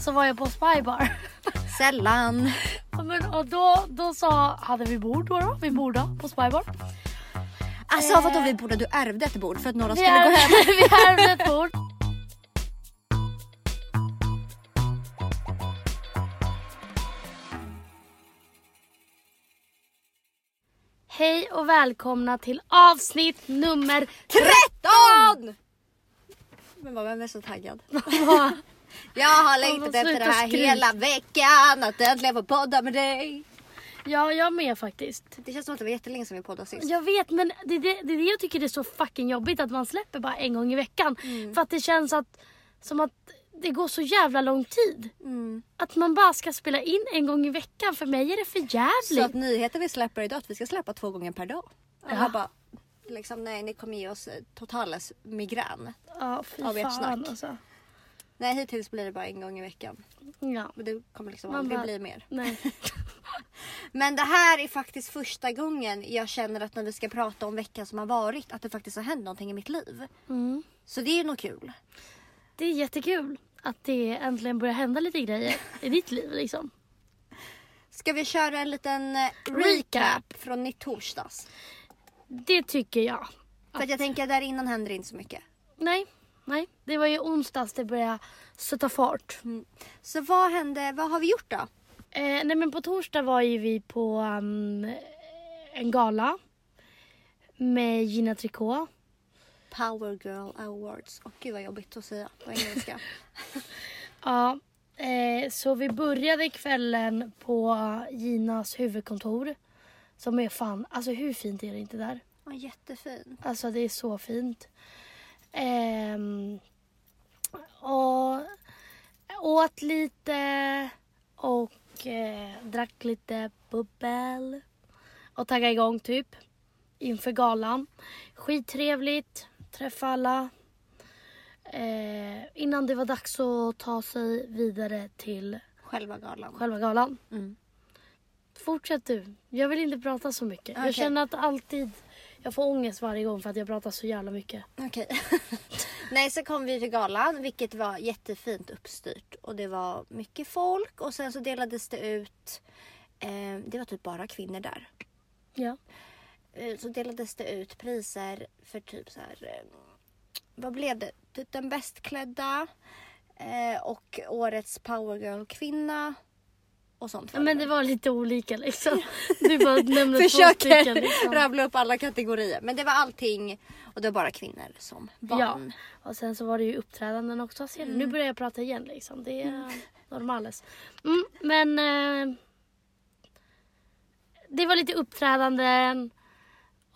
så var jag på Spybar. Sällan. Men, och då, då sa, hade vi bord då, då? Vi bord på Spybar. Alltså vadå vi borde, du ärvde ett bord för att några skulle gå hem. ärvde, vi ärvde ett bord. Hej och välkomna till avsnitt nummer 13! Men vad, vem är så taggad? 13! Jag har längtat efter det här skrik. hela veckan, att äntligen få podda med dig. Ja, jag med faktiskt. Det känns som att det var jättelänge sedan vi poddade sist. Jag vet men det är det, det är det jag tycker är så fucking jobbigt att man släpper bara en gång i veckan. För att det känns att, som att det går så jävla lång tid. Mm. Att man bara ska spela in en gång i veckan. För mig är det för Så att jävligt. nyheten vi släpper idag att vi ska släppa två gånger per dag. Alla Ja. bara, liksom nej ni kommer ge oss eh, totales migrän. Ja, fy av ert fan snack. alltså. Nej hittills blir det bara en gång i veckan. Ja. Men det kommer liksom Man aldrig bara- bli mer. Nej. Men det här är faktiskt första gången jag känner att när vi ska prata om veckan som har varit att det faktiskt har hänt någonting i mitt liv. Mm. Så det är ju nog kul. Det är jättekul att det äntligen börjar hända lite grejer i ditt liv liksom. Ska vi köra en liten eh, recap, Recap. från i torsdags? Det tycker jag. För att jag tänker där innan händer inte så mycket. Nej, nej. Det var ju onsdags det började sätta fart. Så vad hände, vad har vi gjort då? Eh, nej men på torsdag var ju vi på um, en gala med Gina Tricot. Power Girl Awards. Och gud vad jobbigt att säga på engelska. Ja, eh, så vi började kvällen på Ginas huvudkontor. Som är fan, alltså hur fint är det inte där? Ja, jättefin. Alltså det är så fint. Ehm, och åt lite och eh, drack lite bubbel. Och taggade igång typ inför galan. Skittrevligt, träffa alla. Eh, innan det var dags att ta sig vidare till Själva galan. själva galan. Mm. Fortsätt du. Jag vill inte prata så mycket. Okej. Jag känner att alltid jag får ångest varje gång för att jag pratar så jävla mycket. Okej. Nej, så kom vi till galan vilket var jättefint uppstyrt. Och det var mycket folk och sen så delades det ut, eh, det var typ bara kvinnor där. Ja. Eh, så delades det ut priser för typ så här, eh, vad blev det? Typ den bäst klädda eh, och årets powergirl kvinna och sånt. Ja, Men det var lite olika liksom. Du bara nämnde två Försöker stycken. Liksom. rabbla upp alla kategorier. Men det var allting och det var bara kvinnor som vann. Ja. Och sen så var det ju uppträdanden också. Du? Nu börjar jag prata igen liksom. Det är normales. Mm, men eh, det var lite uppträdanden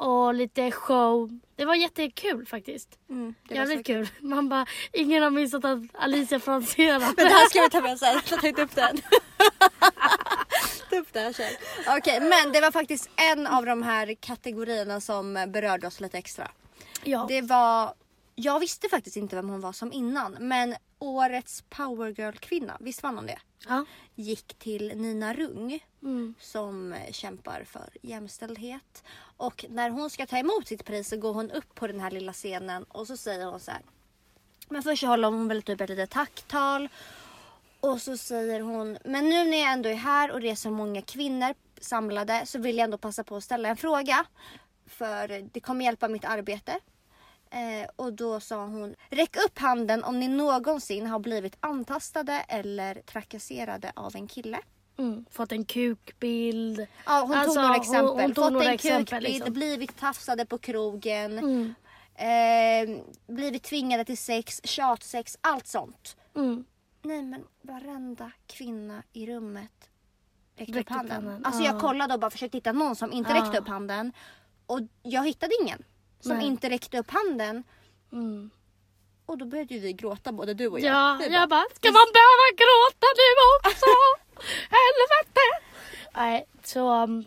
och lite show. Det var jättekul faktiskt. Mm, det var Jävligt så kul. Man bara, ingen har missat att Alicia Franzén Men det här ska vi ta med sen. Jag tagit upp den. Ta upp det här sen. Okej, men det var faktiskt en av de här kategorierna som berörde oss lite extra. Ja. Det var, jag visste faktiskt inte vem hon var som innan, men årets powergirl-kvinna, visst vann hon det? Ja. Gick till Nina Rung Mm. som kämpar för jämställdhet. Och när hon ska ta emot sitt pris så går hon upp på den här lilla scenen och så säger hon så här. Men först håller hon väl typ ett litet tacktal. Och så säger hon, men nu när jag ändå är här och det är så många kvinnor samlade så vill jag ändå passa på att ställa en fråga. För det kommer hjälpa mitt arbete. Eh, och då sa hon, räck upp handen om ni någonsin har blivit antastade eller trakasserade av en kille. Mm. Fått en kukbild. Ja, hon Alltså, tog några hon- exempel. hon tog Fått några en exempel, kukbild, liksom. blivit tafsade på krogen, Mm. eh, blivit tvingade till sex, tjatsex, allt sånt. Mm. Nej men varenda kvinna i rummet räckte upp Räckte upp handen. handen, Alltså ja. jag kollade och bara försökte hitta någon som inte Ja. räckte upp handen. Och jag hittade ingen som Nej. inte räckte upp handen. Mm. Och då började ju vi gråta både du och jag. Ja, Vi jag bara, ska man behöva gråta nu också? Helvete! Nej, så um,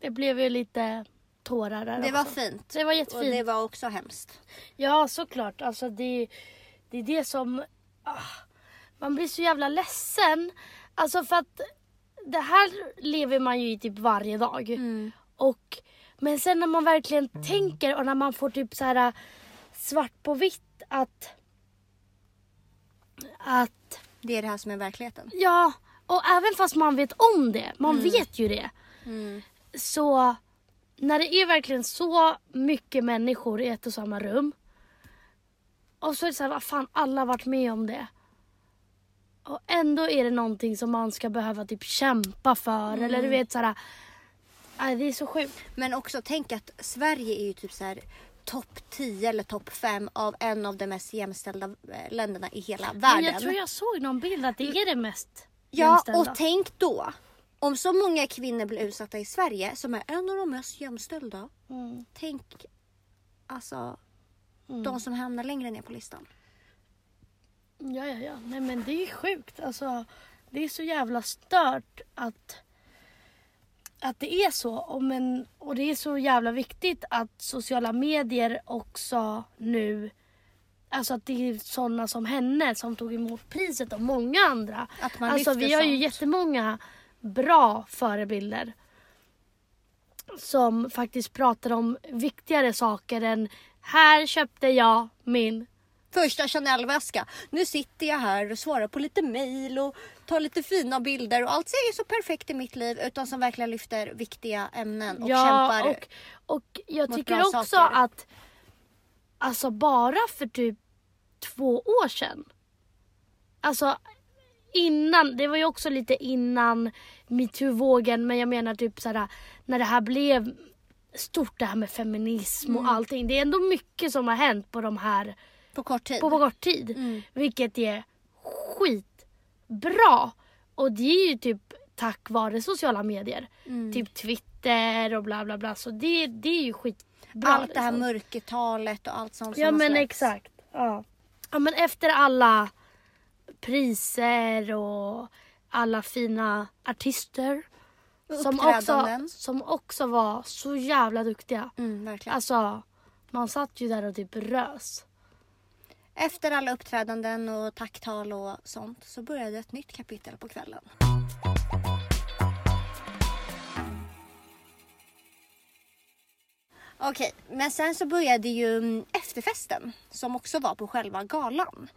det blev ju lite tårar där det var också. fint. Det var Och jättefint. det var också hemskt. Ja, såklart. Alltså det, det är det som... Ah, man blir så jävla ledsen. Alltså för att det här lever man ju i typ varje dag. Mm. Och, men sen när man verkligen tänker och när man får typ så här svart på vitt att... Att Det är det här som är verkligheten. Ja, och även fast man vet om det, man vet ju det. Så när det är verkligen så mycket människor i ett och samma rum. Och så är det så här, vad fan alla har varit med om det. Och ändå är det någonting som man ska behöva typ kämpa för. Eller du vet så här. Nej, det är så sjukt. Men också tänk att Sverige är ju typ så här topp 10 eller topp 5 av en av de mest jämställda eh, länderna i hela Men världen. jag tror jag såg någon bild att det är det mest Ja, jämställda. och tänk då. Om så många kvinnor blir utsatta i Sverige som är en av de mest jämställda. Mm. Tänk alltså de som hamnar längre ner på listan. Ja, ja, ja. Nej men det är sjukt. Alltså, det är så jävla stört att, att det är så. Och, men, och det är så jävla viktigt att sociala medier också nu Alltså att det är sådana som henne som tog emot priset och många andra. Att man alltså vi har ju sånt. jättemånga bra förebilder. Som faktiskt pratar om viktigare saker än här köpte jag min Första Chanel-väska. Nu sitter jag här och svarar på lite mail och tar lite fina bilder och allt ser ju så perfekt i mitt liv utan som verkligen lyfter viktiga ämnen och kämpar. och, och jag mot tycker också saker. att alltså bara för typ två år sedan. Alltså innan, det var ju också lite innan metoo-vågen men jag menar typ såhär när det här blev stort det här med feminism Mm. och allting. Det är ändå mycket som har hänt på de här På kort tid. på, på kort tid. Mm. Vilket är skitbra. Och det är ju typ tack vare sociala medier. Mm. Typ Twitter och bla bla bla. Så det, det är ju skitbra. allt det här liksom. mörkertalet och allt sånt Ja men exakt. Ja. ja men efter alla priser och alla fina artister. Som också, som också var så jävla duktiga. Mm, verkligen. Alltså man satt ju där och typ rös. Efter alla uppträdanden och tacktal och sånt så började ett nytt kapitel på kvällen. Okej, men sen så började ju mm, efterfesten som också var på själva galan.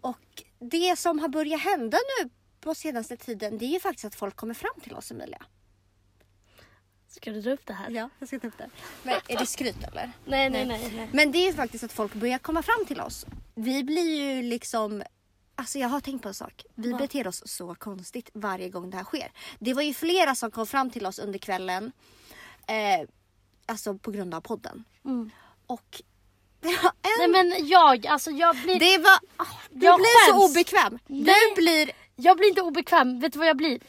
Och det som har börjat hända nu på senaste tiden det är ju faktiskt att folk kommer fram till oss Emilia. Ska du dra upp det här? Ja, jag ska ta upp det. Men är det skryt eller? Nej, nej, nej. nej. Men det är ju faktiskt att folk börjar komma fram till oss. Vi blir ju liksom Alltså jag har tänkt på en sak. Vi Vad? beter oss så konstigt varje gång det här sker. Det var ju flera som kom fram till oss under kvällen. Eh, alltså på grund av podden. Mm. Och det var Nej en... men jag, alltså jag blir... det var... ah, du Jag blir så skäms. obekväm. Nej. Du blir... Jag blir inte obekväm. Vet du vad jag blir?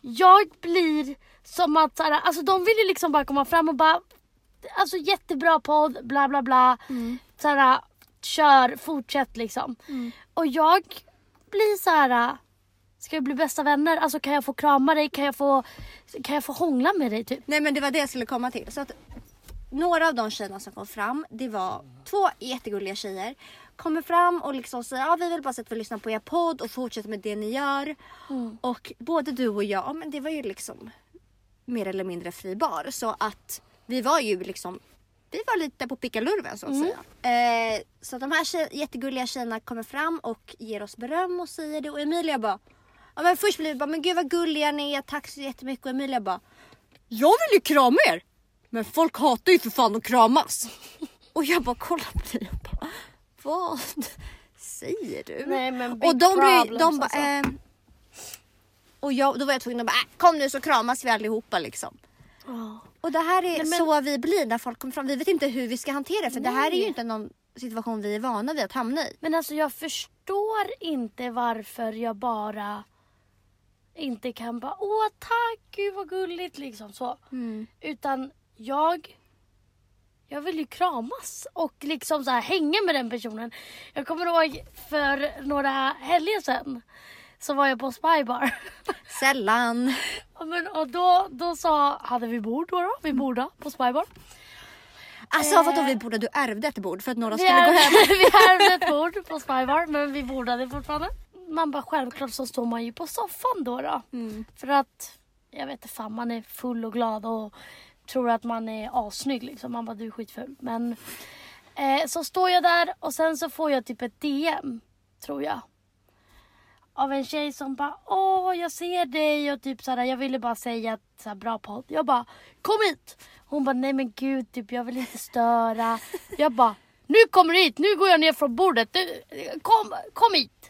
Jag blir som att såhär, alltså de vill ju liksom bara komma fram och bara Alltså jättebra podd, bla bla bla. Mm. Såhär, kör, fortsätt liksom. Och jag blir så här. Ska vi bli bästa vänner? Alltså kan jag få krama dig? Kan jag få, kan jag få hångla med dig typ? Nej men det var det jag skulle komma till. Så att några av de tjejerna som kom fram, det var två jättegulliga tjejer. Kommer fram och liksom säger ja vi vill bara så att vi lyssnar på er podd och fortsätter med det ni gör. Och både du och jag, ja, men det var ju liksom mer eller mindre fri bar. Så att vi var ju liksom vi var lite på pickalurven så att säga. Eh, så de här tjej, jättegulliga tjejerna kommer fram och ger oss beröm och säger det. Och Emilia bara, ja, men först blir vi bara, men gud vad gulliga ni är, tack så jättemycket. Och Emilia bara, jag vill ju krama er! Men folk hatar ju för fan att kramas. och jag bara kollar på dig och bara, vad säger du? Nej, men big och de problems, de bara, alltså. eh, och jag, då var jag tvungen att bara, äh, kom nu så kramas vi allihopa liksom. Ja. Och det här är Nej, men- så vi blir när folk kommer fram. Vi vet inte hur vi ska hantera det för det här är ju Nej. inte någon situation vi är vana vid att hamna i. Men alltså jag förstår inte varför jag bara inte kan bara åh tack, gud vad gulligt liksom så. Utan jag jag vill ju kramas och liksom så här hänga med den personen. Jag kommer ihåg för några helger sedan så var jag på Spybar. Sällan. Men, och då, då sa, hade vi bord då, då? Vi bordade på Spybar. Alltså vadå vi borde, du ärvde ett bord för att några skulle gå hem. vi ärvde ett bord på Spybar men vi bordade fortfarande. Man bara självklart så står man ju på soffan då. då. Mm. För att, jag vet inte fan man är full och glad och tror att man är assnygg liksom. Man bara du är skitful. Men eh, så står jag där och sen så får jag typ ett DM tror jag av en tjej som bara åh jag ser dig och typ såhär jag ville bara säga att så här, bra podd. Jag bara kom hit! Hon bara nej men gud typ jag vill inte störa. Jag bara nu kommer du hit, nu går jag ner från bordet. Du, kom, kom hit!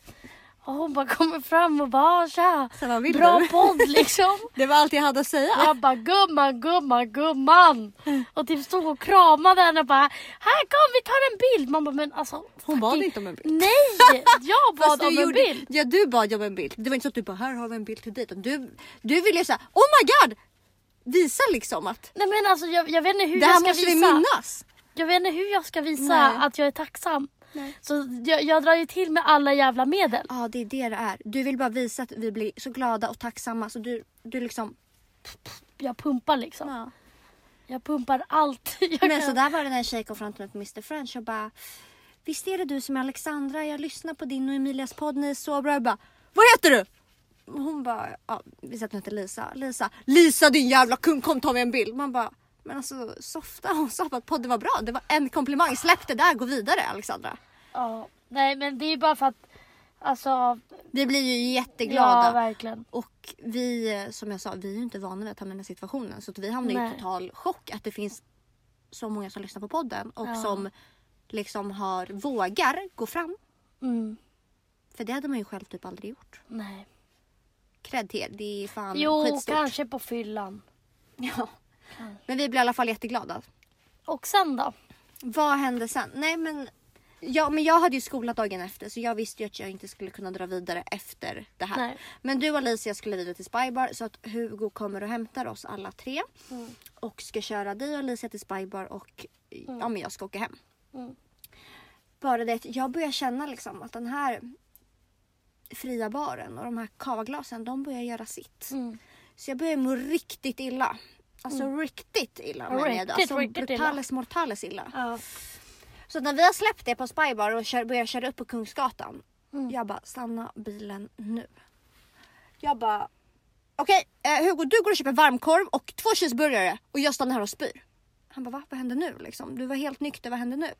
Och hon bara kommer fram och bara tja, Så vad vill bra du? podd liksom. Det var allt jag hade att säga. Jag bara gumman, gumman, gumman. Och typ stod och kramade henne och bara här kom vi tar en bild. Man bara men alltså. Hon bad inte om en bild. Nej! Jag bad om en gjorde- bild. Ja du bad om en bild. Det var inte så att du bara här har vi en bild till dig. Du, du ville säga oh my god! Visa liksom att Nej men alltså jag, jag vet inte hur det här jag ska måste vi visa. minnas. Jag vet inte hur jag ska visa Nej. att jag är tacksam. Nej. Så jag, jag drar ju till med alla jävla medel. Ja det är det det är. Du vill bara visa att vi blir så glada och tacksamma så du, du liksom. Jag pumpar liksom. Ja. Jag pumpar allt jag Men kan. så där var det när en tjej kom fram till mig på Mr French och bara Visst är det du som är Alexandra? Jag lyssnar på din och Emilias podd, ni är så bra. Jag bara Vad heter du? Hon bara, ja, vi säger att hon heter Lisa. Lisa, Lisa din jävla kung kom ta mig en bild. Man bara, men alltså softa. Hon sa att podden var bra. Det var en komplimang. Släpp det där, gå vidare Alexandra. Ja. Nej men det är bara för att alltså. Vi blir ju jätteglada. Ja verkligen. Och vi, som jag sa, vi är ju inte vana vid att hamna i den här situationen. Så att vi hamnar ju i Nej. total chock att det finns så många som lyssnar på podden och Ja. som liksom har, vågar gå fram. Mm. För det hade man ju själv typ aldrig gjort. Nej. Cred till er, det är fan Jo skitstort. kanske på fyllan. Ja. Men vi blir i alla fall jätteglada. Och sen då? Vad hände sen? Nej men, ja, men jag hade ju skola dagen efter så jag visste ju att jag inte skulle kunna dra vidare efter det här. Nej. Men du och Alicia skulle vidare till Spybar så att Hugo kommer och hämtar oss alla tre. Mm. Och ska köra dig och Alicia till Spybar och ja, men jag ska åka hem. Mm. Bara det att jag börjar känna liksom att den här fria baren och de här kavaglasen de börjar göra sitt. Mm. Så jag börjar må riktigt illa. Alltså riktigt illa. menar jag. Riktigt, alltså, riktigt illa. brutales mortales illa. Ja. Så när vi har släppt det på Spybar och kör, börjar köra upp på Kungsgatan. Mm. Jag bara, stanna bilen nu. Jag bara, okej eh, Hugo du går och köper varmkorv och två cheeseburgare och jag stannar här och spyr. Han bara, va? Vad händer nu liksom? Du var helt nykter, vad händer nu?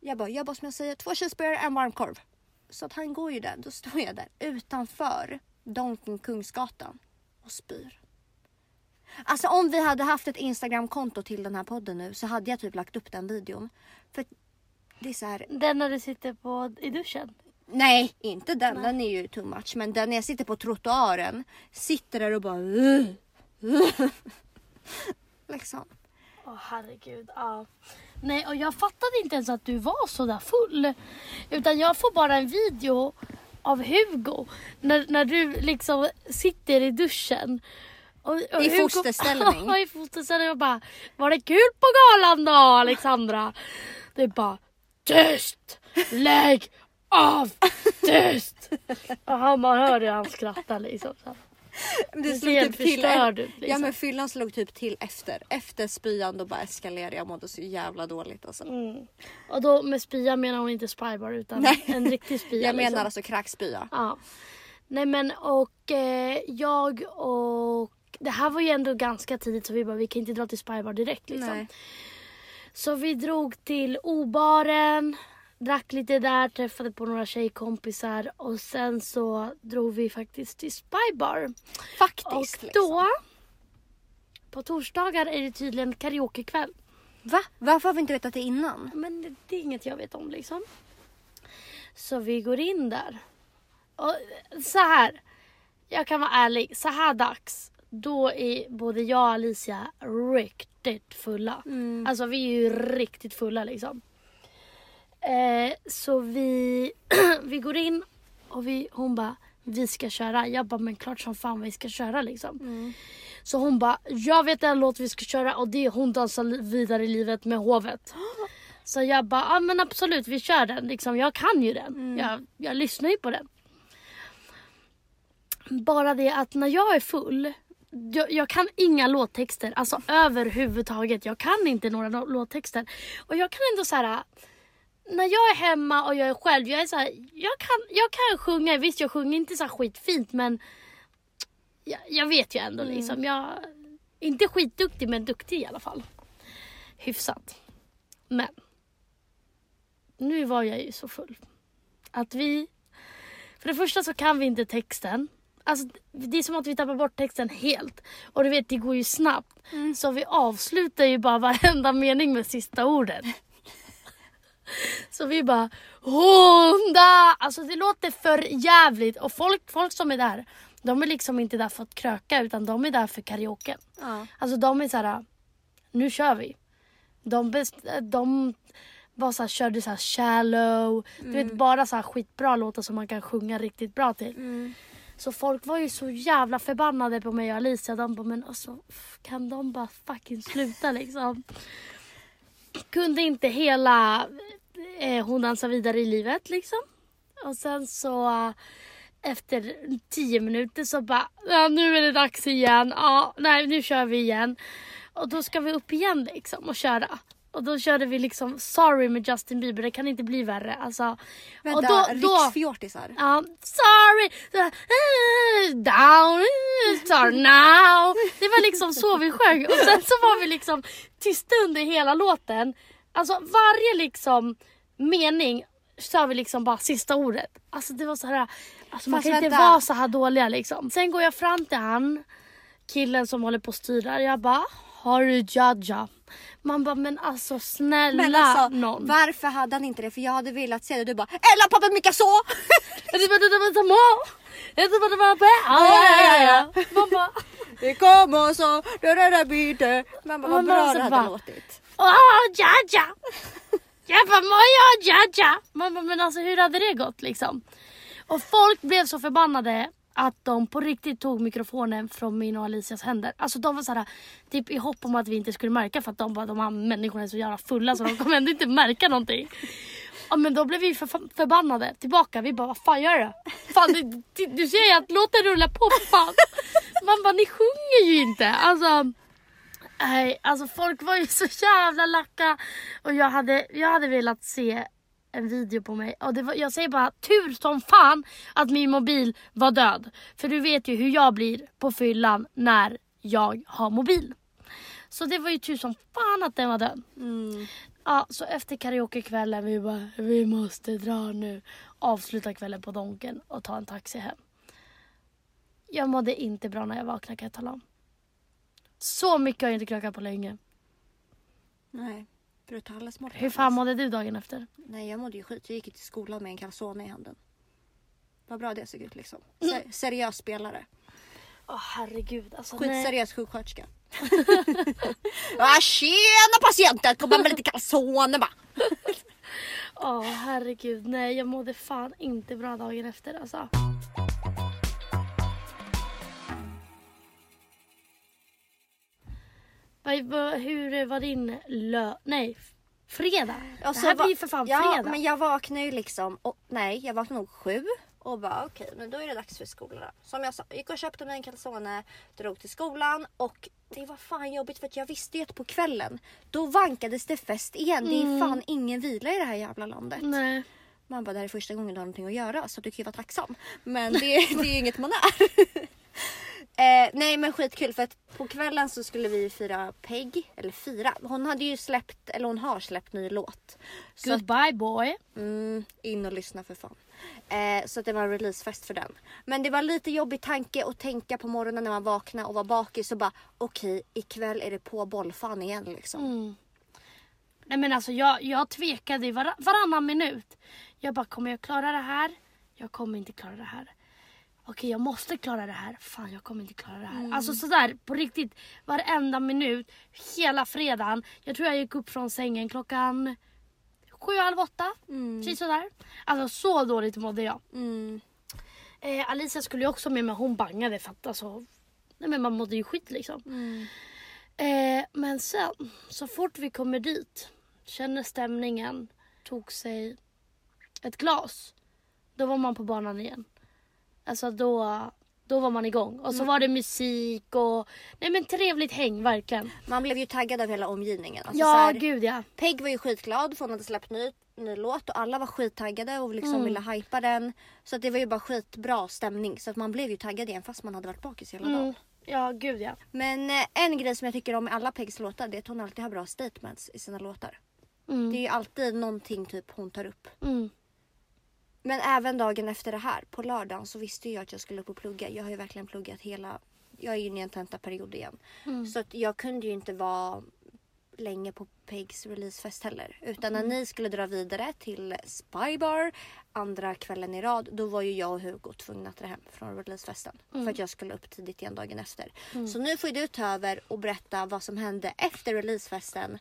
Jag bara, jag bara som jag säger, två cheeseburgare, en varmkorv. Så att han går ju där, då står jag där utanför Donken Kungsgatan och spyr. Alltså om vi hade haft ett Instagramkonto till den här podden nu så hade jag typ lagt upp den videon. För det är så här, Den när du sitter på, i duschen? nej inte den, den är ju too much. Men den när jag sitter på trottoaren, sitter där och bara. Liksom. Åh herregud. Ja. Nej och jag fattade inte ens att du var så där full. Utan jag får bara en video av Hugo. När, när du liksom sitter i duschen. Och, och I fosterställning. Ja i fosterställning och bara Var det kul på galan då Alexandra? Det är bara Tyst! Lägg av! Tyst! Och han, man hör ju han skrattar liksom. Så. Det ser helt förstörd ut, Ja liksom. men fyllan slog typ till efter. Efter spyan då bara eskalerade jag mådde så jävla dåligt alltså. Mm. Och då med spya menar hon inte spybar utan Nej. en riktig spya. Jag menar liksom. alltså kräkspya. Ja. Nej men och eh, jag och det här var ju ändå ganska tidigt så vi bara vi kan inte dra till Spybar direkt liksom. Nej. Så vi drog till O-baren, drack lite där, träffade på några tjejkompisar och sen så drog vi faktiskt till Spybar. Faktiskt. Och liksom. då på torsdagar är det tydligen karaokekväll. Va? Varför har vi inte vetat det innan? Men det, det är inget jag vet om liksom. Så vi går in där. Och så här. Jag kan vara ärlig. Så här dags. Då är både jag och Alicia riktigt fulla. Mm. Alltså vi är ju riktigt fulla liksom. Eh, så vi, vi går in och vi, hon bara vi ska köra. Jag bara men klart som fan vi ska köra liksom. Mm. Så hon bara, jag vet en låt vi ska köra och det är Hon dansar vidare i livet med hovet. Så jag bara, ja men absolut vi kör den. Liksom, jag kan ju den. Jag, jag lyssnar ju på den. Bara det att när jag är full, jag, jag kan inga låttexter. Alltså överhuvudtaget. Jag kan inte några nå- låttexter. Och jag kan ändå så här. När jag är hemma och jag är själv, jag är så här, jag kan, jag kan sjunga. Visst jag sjunger inte så här skitfint men jag, jag vet ju ändå liksom. Jag inte skitduktig men duktig i alla fall. Hyfsat. Men. Nu var jag ju så full. Att vi För det första så kan vi inte texten. Alltså, det är som att vi tappar bort texten helt. Och du vet, det går ju snabbt. Så vi avslutar ju bara varenda mening med sista ordet. Så vi bara Honda! Alltså det låter för jävligt och folk, folk som är där, de är liksom inte där för att kröka utan de är där för karaoke. Ja. Alltså de är så här, nu kör vi. De, best, de bara så här, körde så här shallow, du vet bara så här skitbra låtar som man kan sjunga riktigt bra till. Mm. Så folk var ju så jävla förbannade på mig och Alicia. De bara, men alltså kan de bara fucking sluta liksom? Kunde inte hela eh, Hon dansar vidare i livet liksom. Och sen så efter tio minuter så bara, ja, nu är det dags igen. Ja, nej nu kör vi igen. Och då ska vi upp igen liksom och köra. Och då körde vi liksom Sorry med Justin Bieber, det kan inte bli värre. Alltså, Vänta, och då, då, riksfjortisar. Ja, sorry, eh, down, eh, now. Det var liksom så vi sjöng och sen så var vi liksom tysta under hela låten. Alltså varje liksom mening sa vi liksom bara sista ordet. Alltså det var så här, alltså man Fast kan inte vänta. vara så här dåliga liksom. Sen går jag fram till han, killen som håller på och styr där. Jag bara, har du Jaja? Man bara, men alltså snälla Men alltså, någon. varför hade han inte det? För jag hade velat se det. Du bara Ella pappa Mika så! Man bara, Det kommer så, det där byte. Man bara vad bra så det hade låtit. åh Jaja! Jag bara, Jaja? Man bara, men alltså hur hade det gått liksom? Och folk blev så förbannade att de på riktigt tog mikrofonen från min och Alicias händer. Alltså de var såhär, typ i hopp om att vi inte skulle märka för att de bara, de här människorna är så jävla fulla så de kommer ändå inte märka någonting. Ja men då blev vi för, förbannade tillbaka. Vi bara, vad fan gör du? Fan, du, du, du ser ju att låten rullar på för fan. Man bara, ni sjunger ju inte. Alltså, nej, alltså folk var ju så jävla lacka. Och jag hade, jag hade velat se en video på mig. Och var, jag säger bara tur som fan att min mobil var död. För du vet ju hur jag blir på fyllan när jag har mobil. Så det var ju tur som fan att den var död. Mm. Ja, så efter karaokekvällen vi bara, vi måste dra nu. Avsluta kvällen på Donken och ta en taxi hem. Jag mådde inte bra när jag vaknade kan jag tala om. Så mycket har jag inte krökat på länge. Nej, brutala smart. Hur fan mådde du dagen efter? Nej jag mådde ju skit. Jag gick till skolan med en calzone i handen. Vad bra det såg ut liksom. Se- seriös spelare. Åh herregud alltså. nej. Skitseriös sjuksköterska. ah, tjena patienten! Kommer med lite calzone va? Åh herregud. Nej jag mådde fan inte bra dagen efter alltså. Hur var din lö... Nej, fredag? Och det här blir ju för fan ja, fredag. men jag vaknade ju liksom, och, nej jag vaknade nog sju och bara okej men då är det dags för skolan. Som jag sa, gick och köpte mig en calzone, drog till skolan och det var fan jobbigt för att jag visste ju att på kvällen då vankades det fest igen. Det är fan ingen vila i det här jävla landet. Nej. Man bara det här är första gången du har någonting att göra så du kan ju vara tacksam. Men det, det är ju inget man är. Eh, nej men skitkul för att på kvällen så skulle vi fira Peg. Eller fira. Hon hade ju släppt, eller hon har släppt ny låt. Så att, Goodbye boy. mm, in och lyssna för fan. Eh, så att det var en releasefest för den. Men det var lite jobbig tanke att tänka på morgonen när man vaknade och var bakis och bara okej ikväll är det på bollfan igen liksom. Mm. Nej men alltså jag, jag tvekade i var, varannan minut. Jag bara, kommer jag klara det här? Jag kommer inte klara det här. Okej jag måste klara det här. Fan jag kommer inte klara det här. Alltså sådär på riktigt. Varenda minut. Hela fredagen. Jag tror jag gick upp från sängen klockan sju, halv åtta. Mm. Precis sådär. Alltså så dåligt mådde jag. Mm. Eh, Alicia skulle ju också med men hon bangade för att alltså. Nej men man mådde ju skit liksom. Mm. Eh, men sen, så fort vi kommer dit, känner stämningen, tog sig ett glas. Då var man på banan igen. Alltså då, då var man igång. Och så var det musik och nej men trevligt häng verkligen. Man blev ju taggad av hela omgivningen. Alltså, så ja här- gud ja. Peg var ju skitglad för hon hade släppt ny, ny låt och alla var skittaggade och liksom Mm. ville hypa den. Så att det var ju bara skitbra stämning så att man blev ju taggad igen fast man hade varit bakis hela Mm. dagen. Ja gud ja. Men eh, en grej som jag tycker om med alla Pegs låtar det är att hon alltid har bra statements i sina låtar. Det är Mm. ju alltid någonting typ hon tar upp. Mm. Men även dagen efter det här, på lördagen, så visste jag att jag skulle upp och plugga. Jag har ju verkligen pluggat hela... Jag är ju inne i en tentaperiod igen. Mm. Så att jag kunde ju inte vara länge på Pegs releasefest heller. Utan när ni skulle dra vidare till Spybar andra kvällen i rad, då var ju jag och Hugo tvungna att dra hem från releasefesten. För att jag skulle upp tidigt igen dagen efter. Så nu får du ta över och berätta vad som hände efter releasefesten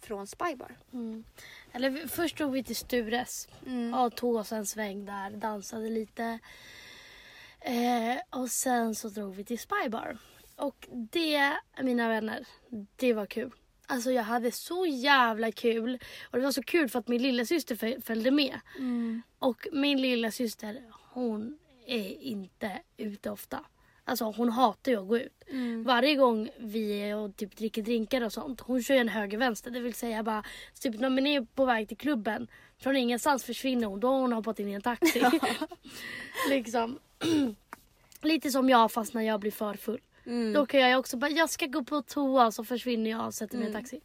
från Spybar. Mm. Eller först drog vi till Stures Mm. och tog oss en sväng där, dansade lite. Eh, och sen så drog vi till Spybar. Och det, mina vänner, det var kul. Alltså jag hade så jävla kul. Och det var så kul för att min lilla syster föl- följde med. Och min lilla syster hon är inte ute ofta. Alltså hon hatar ju att gå ut. Varje gång vi är och typ dricker drinkar och sånt. Hon kör ju en höger-vänster. Det vill säga bara typ när man är på väg till klubben. Från ingenstans försvinner hon. Då har hon hoppat in i en taxi. liksom. Lite som jag fast när jag blir för full. Då kan jag också bara, jag ska gå på toa så försvinner jag och sätter mig i en taxi.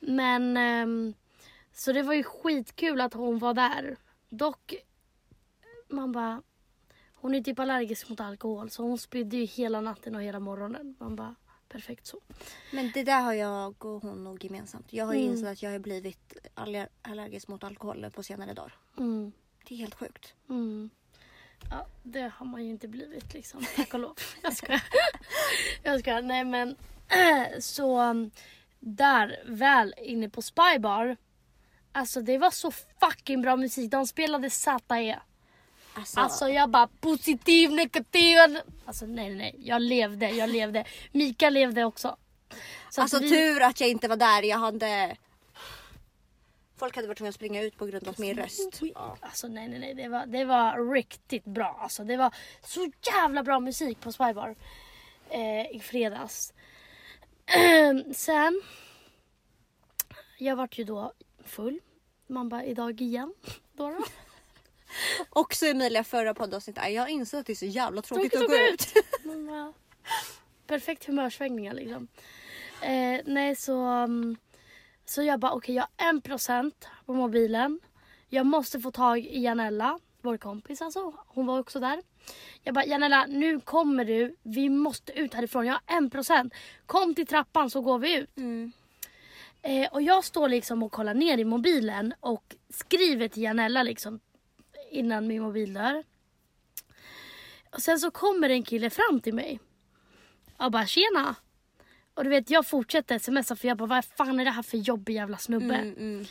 Men ehm, så det var ju skitkul att hon var där. Dock, man bara, hon är typ allergisk mot alkohol så hon spydde ju hela natten och hela morgonen. Man bara, perfekt så. Men det där har jag och hon nog gemensamt. Jag har Mm. insett att jag har blivit aller- allergisk mot alkohol på senare dagar. Mm, Det är helt sjukt. mm. Ja, det har man ju inte blivit liksom, tack och lov. Jag skojar. Jag skojar. Nej men, så där väl inne på Spybar. Alltså det var så fucking bra musik. De spelade ZE. Alltså, Alltså jag bara positiv, negativ. Alltså nej nej. Jag levde, jag levde. Mika levde också. Så att alltså vi- tur att jag inte var där. Jag hade... Folk hade varit tvungna att springa ut på grund av min röst. Ja. Alltså nej nej nej. Det var, det var riktigt bra. Alltså det var så jävla bra musik på Spybar. Eh, I fredags. Sen. Jag vart ju då full. Man bara idag igen. Då då. Också Emilia förra poddavsnittet. Jag inser att det är så jävla tråkigt, Tråkigt att gå ut. Bara, perfekt humörsvängningar liksom. Eh, nej så, um, så jag bara okej jag har en procent på mobilen. Jag måste få tag i Janella, vår kompis alltså. Hon var också där. Jag bara Janella nu kommer du. Vi måste ut härifrån. Jag har en procent. Kom till trappan så går vi ut. Mm. Eh, och jag står liksom och kollar ner i mobilen och skriver till Janella liksom innan min mobil dör. Och sen så kommer en kille fram till mig. Och bara tjena. Och du vet jag fortsätter smsa för jag bara vad fan är det här för jobbig jävla snubbe. Mm, mm.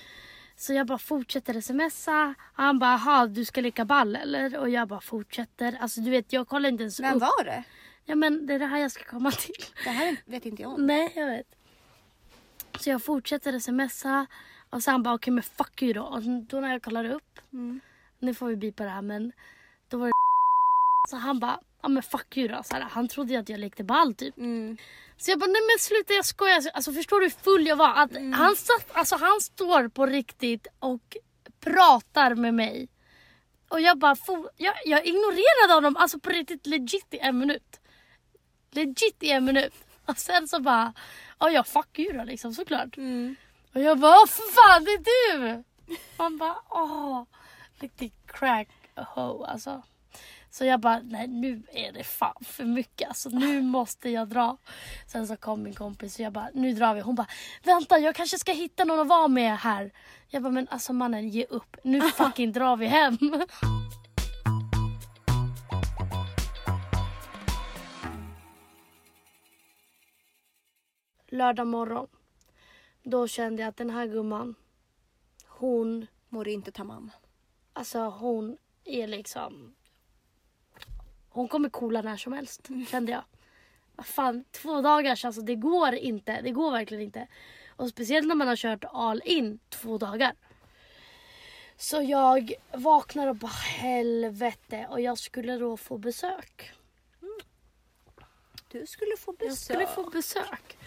Så jag bara fortsätter smsa. Han bara aha du ska leka ball eller? Och jag bara fortsätter. Alltså du vet jag kollar inte ens Vem upp. var det? Ja men det är det här jag ska komma till. Det här vet inte jag om. Nej, jag vet. Så jag fortsätter smsa och sen bara okej men fuck you då. Och då när jag kollar upp, Mm. Nu får vi bipa det här men då var det så han bara ja men fuck you då. Så här, han trodde ju att jag lekte ball typ. Mm. Så jag bara nej men sluta jag skojar. Alltså förstår du hur full jag var? Att han, satt, alltså, han står på riktigt och pratar med mig. Och jag bara jag, jag ignorerade honom alltså på riktigt legit i en minut. Legit i en minut. Och sen så bara, ja ja fuck you då liksom såklart. Mm. Och jag bara, åh för fan det är du! Man bara, åh. Riktigt crack ho alltså. Så jag bara, nej nu är det fan för mycket alltså. Nu måste jag dra. Sen så kom min kompis och jag bara, nu drar vi. Hon bara, vänta jag kanske ska hitta någon att vara med här. Jag bara, men alltså mannen ge upp. Nu fucking drar vi hem. Lördag morgon. Då kände jag att den här gumman, hon, Mår inte tamam. Alltså hon är liksom... Hon kommer coola när som helst, kände jag. Fan, två dagars, alltså det går inte. Det går verkligen inte. Och speciellt när man har kört all in två dagar. Så jag vaknar och bara helvete och jag skulle då få besök. Du skulle få besök. Jag skulle få besök.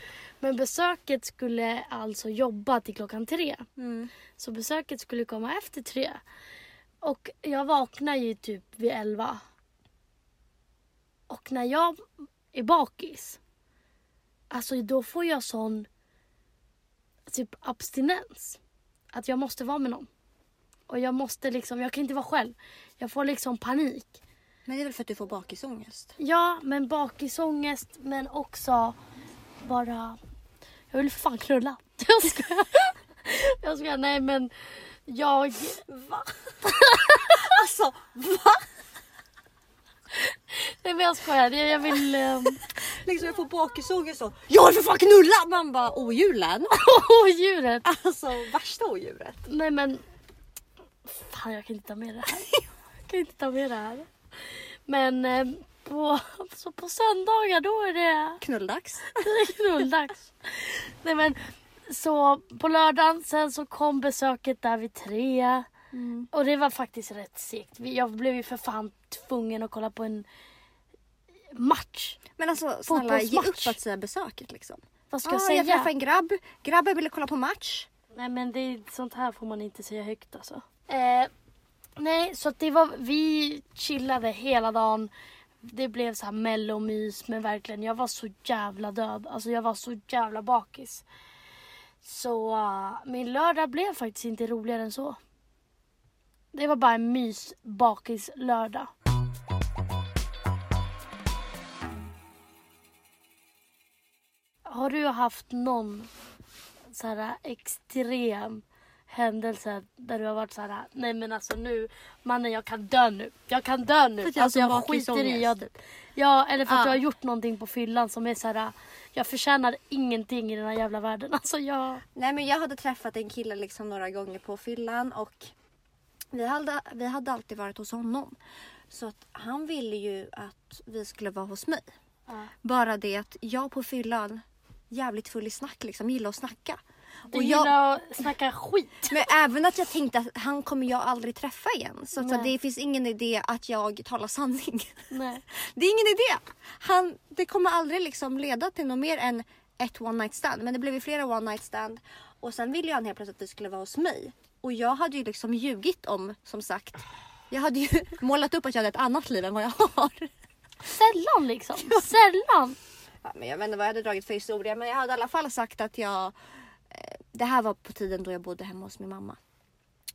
Men besöket skulle alltså jobba till klockan tre. Mm. Så besöket skulle komma efter tre. Och jag vaknar ju typ vid elva. Och när jag är bakis. Alltså då får jag sån typ abstinens. Att jag måste vara med någon. Och jag måste liksom, jag kan inte vara själv. Jag får liksom panik. Men det är väl för att du får bakisångest? Ja, men bakisångest men också bara... Jag vill fan knulla. Jag skojar. Jag skojar, nej men jag... Va? alltså, va? Nej men jag skojar, jag, jag vill... ehm, Liksom jag får bakisångest så. Jag vill för fan knulla! Man bara odjuren. Åh djuret! Alltså värsta odjuret. Nej men... Fan jag kan inte ta med det här. Jag kan inte ta med det här. Men eh, på, så på söndagar då är det, Knulldags. det är knulldags. Nej men så på lördagen sen så kom besöket där vid tre. Och det var faktiskt rätt segt. Jag blev ju för fan tvungen att kolla på en match. Men alltså snälla ge upp att säga besöket liksom. Vad ska Ah, jag jag säga? träffade en grabb. Grabben ville kolla på match. Nej men det är, sånt här får man inte säga högt alltså. Eh, nej så att det var, vi chillade hela dagen. Det blev så här mellomys men verkligen jag var så jävla död. Alltså jag var så jävla bakis. Så äh, min lördag blev faktiskt inte roligare än så. Det var bara en mys bakis lördag. Har du haft någon så här extrem händelse där du har varit så här, nej men alltså nu, mannen jag kan dö nu. Jag kan dö nu. För alltså jag skiter i. Jag, typ. ja, eller för att Ja. jag har gjort någonting på fyllan som är så här, jag förtjänar ingenting i den här jävla världen. Alltså jag, Nej men jag hade träffat en kille liksom några gånger på fyllan och vi hade, vi hade alltid varit hos honom. Så att han ville ju att vi skulle vara hos mig. Ja. Bara det att jag på fyllan, jävligt full i snack liksom, gillar att snacka. Du Och jag, gillar att snacka skit. men även att jag tänkte att han kommer jag aldrig träffa igen. Så Nej. det finns ingen idé att jag talar sanning. Nej. Det är ingen idé. Han, det kommer aldrig liksom leda till något mer än ett one night stand. Men det blev ju flera one night stand. Och sen ville han helt plötsligt att vi skulle vara hos mig. Och jag hade ju liksom ljugit om, som sagt. Jag hade ju målat upp att jag hade ett annat liv än vad jag har. Sällan liksom. Sällan. Ja, men jag vet inte vad jag hade dragit för historia. Men jag hade i alla fall sagt att jag... Det här var på tiden då jag bodde hemma hos min mamma.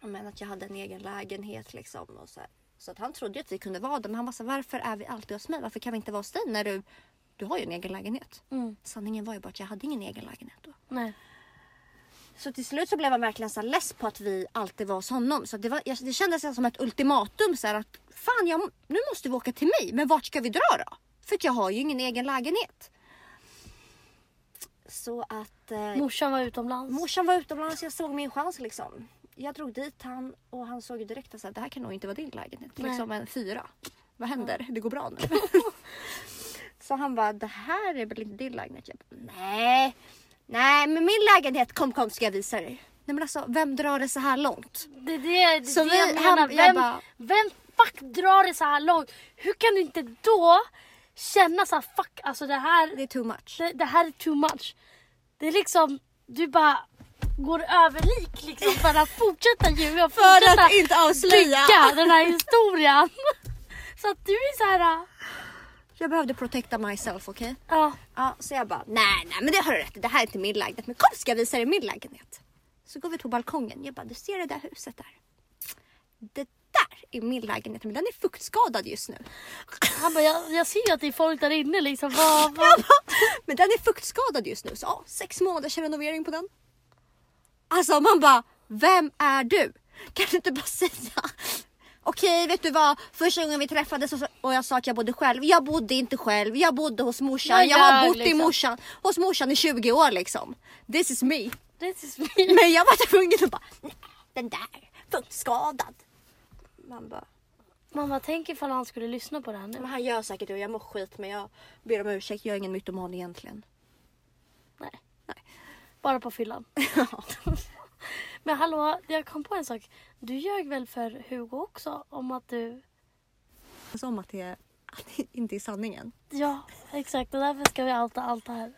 Men att jag hade en egen lägenhet liksom. Och så, här. så att han trodde att vi kunde vara där. Men han var så här, varför är vi alltid hos mig? Varför kan vi inte vara hos dig när du... Du har ju en egen lägenhet. Mm. Sanningen var ju bara att jag hade ingen egen lägenhet då. Nej. Så till slut så blev han verkligen så less på att vi alltid var hos honom. Så det, var, det kändes som ett ultimatum. Så här att fan, jag, nu måste vi åka till mig. Men vart ska vi dra då? För jag har ju ingen egen lägenhet. Så att eh, Morsan var utomlands. morsan var utomlands. Jag såg min chans liksom. Jag drog dit han och han såg direkt att det här kan nog inte vara din lägenhet. Nej. Liksom en fyra. Vad händer? Det går bra nu. så han bara, det här är väl inte din lägenhet? Jag bara, nej. Nej, men min lägenhet, kom kom ska jag visa dig. Nej men alltså, vem drar det så här långt? Det det, det, Så det vi- jag han- menar. jag Vem, bara- vem fuck drar det så här långt? Hur kan du inte då känna så här, fuck alltså det här, Det är too much. det, det här är too much. Det är liksom, du bara går över lik liksom för att fortsätta ljuga och För fortsätta att inte avslöja. den här historien. Så att du är så här, Jag behövde protecta myself, okej? ja. Ja, så jag bara, nej, nej, men det har du rätt. Det här är inte min lägenhet. Men kom ska jag visa dig min lägenhet. Så går vi på balkongen. Jag bara, du ser det där huset där? Det där är min lägenhet, men den är fuktskadad just nu. Han bara, jag, jag ser ju att det är folk där inne liksom. Vad, vad? men den är fuktskadad just nu. Så ja, sex månaders renovering på den. Alltså man bara, vem är du? Kan du inte bara säga? Okej, vet du vad? Första gången vi träffades och jag sa att jag bodde själv. Jag bodde inte själv. Jag bodde hos morsan. Jag Jag har bott i liksom. morsan, hos morsan i 20 år liksom. This is me. This is me. Men jag var tvungen att bara, nej, den där, fuktskadad. Man bara, Mamma, tänk ifall han skulle lyssna på det här nu. men han gör säkert det och jag mår skit men jag ber om ursäkt. Jag är ingen mytoman egentligen. Nej. Nej. Bara på fyllan. Men hallå, jag kom på en sak. Du ljög väl för Hugo också om att du... Som att det är, att det inte är sanningen. Ja, exakt. Och därför ska vi outa allt det här.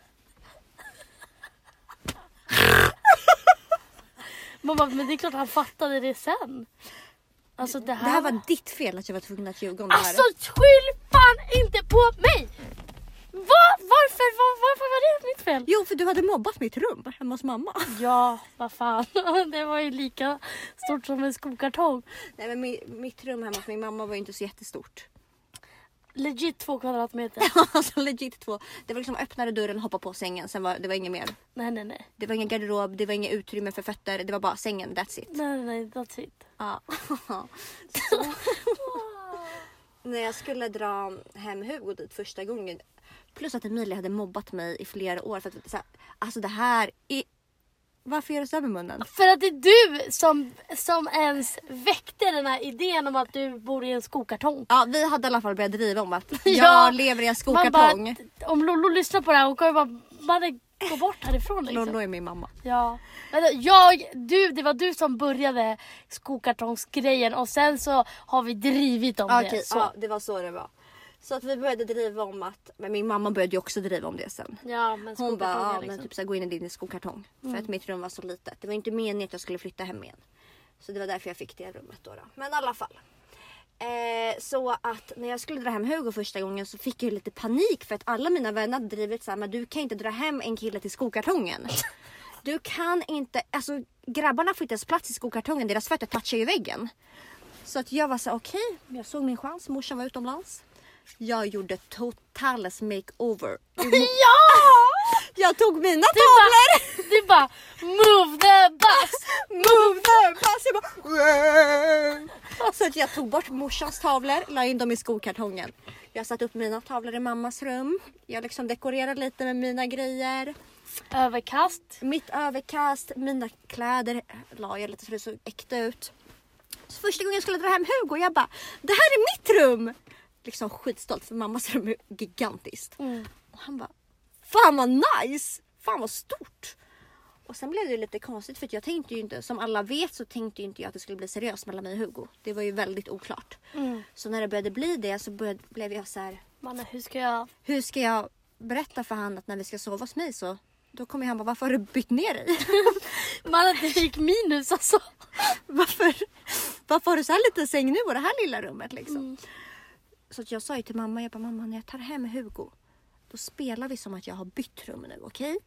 Mamma, men det är klart han fattade det sen. Alltså det här, Det här var ditt fel att jag var tvungen att ljuga om det här. Alltså skyll fan inte på mig! Vad varför, var, varför var det mitt fel? Jo, för du hade mobbat mitt rum hemma hos mamma. Ja, vad fan. Det var ju lika stort som en skokartong. Nej, men mi- mitt rum hemma hos min mamma var ju inte så jättestort. Legit två kvadratmeter. alltså legit två. Det var liksom öppnade dörren hoppa på sängen. Sen var det var inget mer. Nej, nej, nej. Det var ingen garderob, det var inget utrymme för fötter. Det var bara sängen, that's it. Nej, nej, nej, that's it. Ja. När jag skulle dra hem Hugo dit första gången. Plus att Emilia hade mobbat mig i flera år. För att, så här, alltså det här är... Varför gör du så här med munnen? För att det är du som, som ens väckte den här idén om att du bor i en skokartong. Ja, vi hade i alla fall börjat driva om att Ja. jag lever i en Man bara, skokartong. om Lollo lyssnar på det här hon kommer bara, gå bort härifrån liksom. Lollo är min mamma. Ja. Men Jag, du, det var du som började skokartongsgrejen och sen så har vi drivit om Ja, det. Okej, Så. ja, det var så det var. Så att vi började driva om att, men min mamma började ju också driva om det sen. Ja, men Hon bara, ja, liksom. men typ så här, gå in i din skokartong. För att mitt rum var så litet. Det var inte meningen att jag skulle flytta hem igen. Så det var därför jag fick det rummet då. då. Men i alla fall. Eh, så att när jag skulle dra hem Hugo första gången så fick jag lite panik för att alla mina vänner hade drivit såhär, men du kan inte dra hem en kille till skokartongen. Du kan inte, alltså grabbarna får inte ens plats i skokartongen, deras fötter touchar ju väggen. Så att jag var så okej, jag såg min chans, morsan var utomlands. Jag gjorde totales makeover. Ja! Jag tog mina Du tavlor! bara, du bara move the bus! Move the bus! Jag bara, så att jag tog bort morsans tavlor, la in dem i skokartongen. Jag satte upp mina tavlor i mammas rum. Jag liksom dekorerade lite med mina grejer. Överkast. Mitt överkast, mina kläder la jag lite så det såg äkta ut. Så första gången jag skulle dra hem Hugo, jag bara det här är mitt rum! Liksom skitstolt för mammas rum är gigantiskt. Mm. Och han bara fan vad nice! Fan vad stort! Och sen blev det lite konstigt för att jag tänkte ju inte, som alla vet så tänkte ju inte jag att det skulle bli seriöst mellan mig och Hugo. Det var ju väldigt oklart. Mm. Så när det började bli det så började, blev jag så här. Mannen, hur ska jag... hur ska jag berätta för han att när vi ska sova hos mig så då kommer han bara varför har du bytt ner dig? Mannen, det gick minus alltså. varför, varför har du så här liten säng nu och det här lilla rummet liksom? Mm. Så att jag sa ju till mamma, jag bara mamma när jag tar hem Hugo då spelar vi som att jag har bytt rum nu, okej?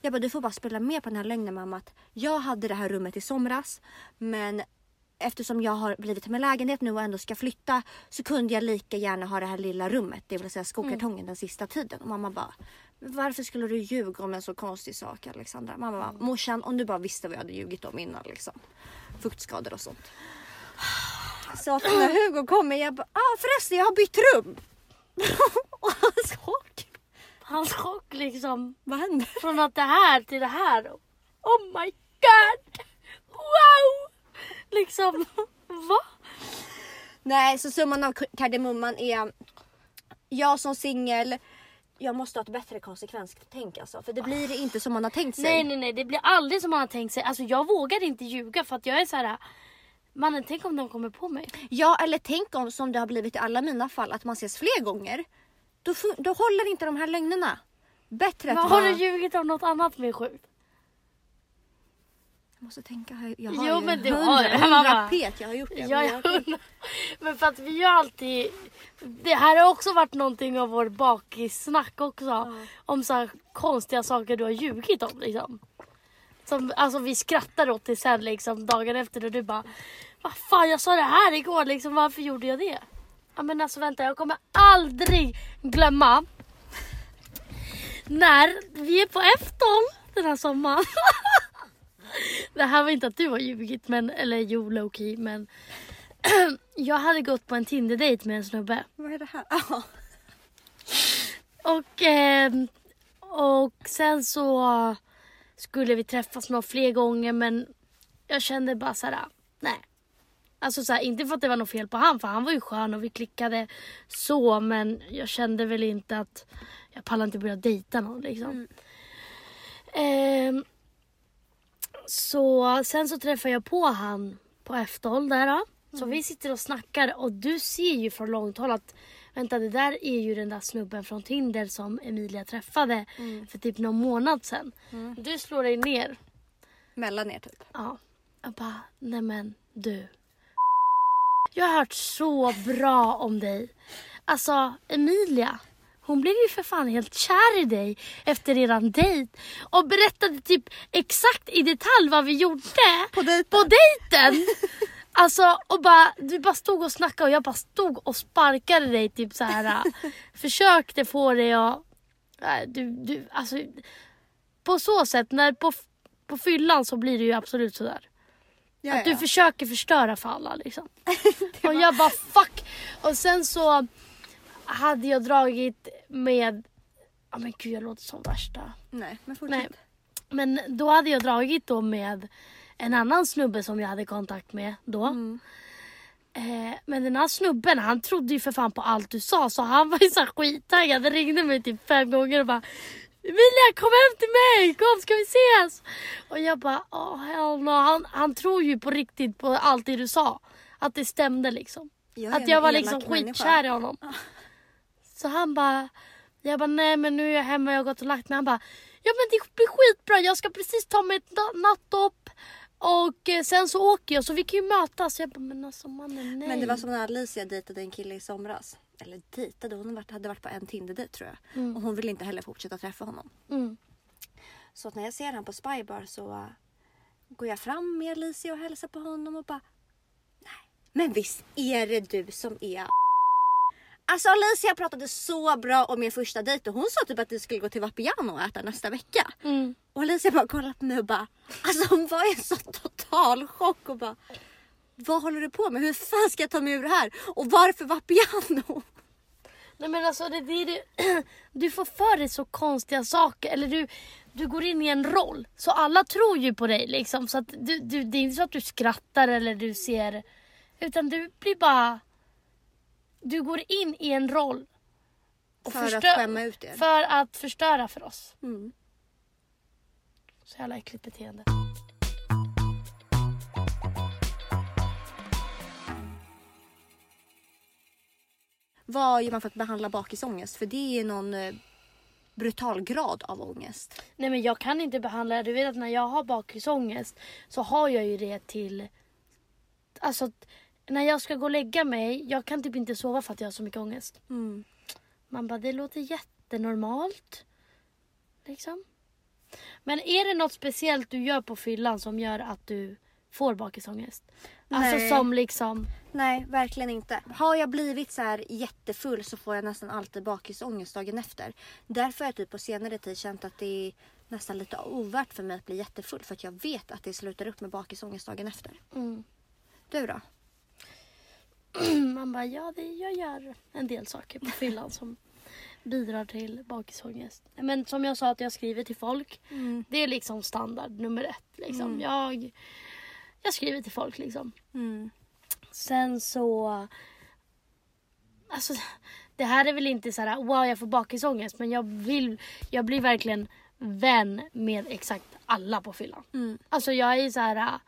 Jag bara du får bara spela med på den här lögnen mamma att jag hade det här rummet i somras men eftersom jag har blivit med lägenhet nu och ändå ska flytta så kunde jag lika gärna ha det här lilla rummet, det vill säga skokartongen den sista tiden. Och mamma bara "Men varför skulle du ljuga om en så konstig sak Alexandra? Mamma bara morsan om du bara visste vad jag hade ljugit om innan liksom. Fuktskador och sånt. Så att när Hugo kommer jag bara ah förresten jag har bytt rum. och hans chock. Hans chock liksom. Vad hände? Från att det här till det här. Oh my god! Wow! Liksom, va? Nej, så summan av kardemumman är jag som singel, jag måste ha ett bättre konsekvenstänk alltså. För det blir inte som man har tänkt sig. Nej nej nej det blir aldrig som man har tänkt sig. Alltså jag vågar inte ljuga för att jag är så här. Mannen tänk om de kommer på mig. Ja, eller tänk om som det har blivit i alla mina fall att man ses fler gånger. Då, då håller inte de här lögnerna. Bättre att Men har du ljugit om något annat med sjukt? Jag måste tänka, jag- har Jo, ju men du hundra, har det, hundra mamma. pet jag har gjort det. Ja, men jag jag-. Men för att vi har alltid... Det här har också varit någonting av vår bakissnack också. Om så här konstiga saker du har ljugit om liksom. Som, alltså vi skrattar åt det sen liksom dagen efter och du bara Vad fan jag sa det här igår liksom varför gjorde jag det? Ja men alltså vänta jag kommer aldrig glömma När vi är på Efton den här sommaren Det här var inte att du har ljugit men, eller jo low key men Jag hade gått på en Tinder-date med en snubbe Vad är det här? Och, ehm, och sen så skulle vi träffas några fler gånger men jag kände bara såhär, nej. Alltså såhär, inte för att det var något fel på han för han var ju skön och vi klickade så men jag kände väl inte att jag pallar inte börja dejta någon liksom. Ehm, så sen så träffade jag på han på F12 där då. Så vi sitter och snackar och du ser ju från långt håll att vänta det där är ju den där snubben från Tinder som Emilia träffade för typ någon månad sedan. Du slår dig ner. Mellan er typ. Ja. Jag bara, nej men du. Jag har hört så bra om dig. Alltså Emilia, Hon blev ju för fan helt kär i dig efter eran dejt och berättade typ exakt i detalj vad vi gjorde På dejten. på dejten. Alltså och bara, du bara stod och snackade och jag bara stod och sparkade dig typ så här. äh, försökte få dig att, äh, du, du, alltså på så sätt, när på, på fyllan så blir det ju absolut sådär. Ja, Att du ja. försöker förstöra för alla liksom. Och jag bara fuck. Och sen så hade jag dragit med, ja men gud jag låter som värsta. Nej, men fortsätt. Nej. Men då hade jag dragit då med en annan snubbe som jag hade kontakt med då. Mm. Eh, men den här snubben han trodde ju för fan på allt du sa så han var ju så skittaggad. Han ringde mig typ fem gånger och bara Emilia kom hem till mig, kom ska vi ses? Och jag bara oh hell no. Han, han tror ju på riktigt på allt det du sa. Att det stämde liksom. Jag att jag var liksom människa. skitkär i honom. Så han bara, jag bara nej men nu är jag hemma, jag har gått och lagt mig. Han bara, ja men det blir skitbra, jag ska precis ta mig ett na- nattdopp och eh, sen så åker jag så vi kan ju mötas. Jag bara, men alltså mannen nej. Men det var som när Alicia dejtade en kille i somras. Eller dejtade, hon hade varit på en Tinder-dejt tror jag. Och hon ville inte heller fortsätta träffa honom. Mm. Så när jag ser honom på Spybar så uh, går jag fram med Alicia och hälsar på honom och bara Nej, men visst är det du som är Alltså Alicia pratade så bra om min första dejt och hon sa typ att vi skulle gå till Vapiano och äta nästa vecka. Mm. Och Alicia bara kollade på mig och bara Alltså hon var i en så total chock och bara Vad håller du på med? Hur fan ska jag ta mig ur det här? Och varför Vapiano? Nej men alltså det, det, det, du får för dig så konstiga saker. Eller du, du går in i en roll. Så alla tror ju på dig liksom. Så att du, du, det är inte så att du skrattar eller du ser. Utan du blir bara. Du går in i en roll. och För att förstör- skämma ut er. För att förstöra för oss. Mm. Så jävla äckligt beteende. Vad gör man för att behandla bakisångest? För det är någon eh, brutal grad av ångest. Nej men jag kan inte behandla det. Du vet att när jag har bakisångest så har jag ju det till... Alltså när jag ska gå och lägga mig, jag kan typ inte sova för att jag har så mycket ångest. Mm. Man bara, det låter jättenormalt. Liksom. Men är det något speciellt du gör på fyllan som gör att du får bakisångest? Alltså Nej. som liksom... Nej, verkligen inte. Har jag blivit så här jättefull så får jag nästan alltid bakisångest dagen efter. Därför har jag typ på senare tid känt att det är nästan lite ovärt för mig att bli jättefull för att jag vet att det slutar upp med bakisångest dagen efter. Mm. Du då? Man bara, ja det, jag gör en del saker på fyllan som bidrar till bakisångest. Men som jag sa att jag skriver till folk. Det är liksom standard nummer ett. Liksom. Jag, jag skriver till folk liksom. Mm. Sen så... Alltså, det här är väl inte så här, wow jag får bakisångest. Men jag, vill, jag blir verkligen vän med exakt alla på fyllan. Mm. Alltså jag är så här, äh,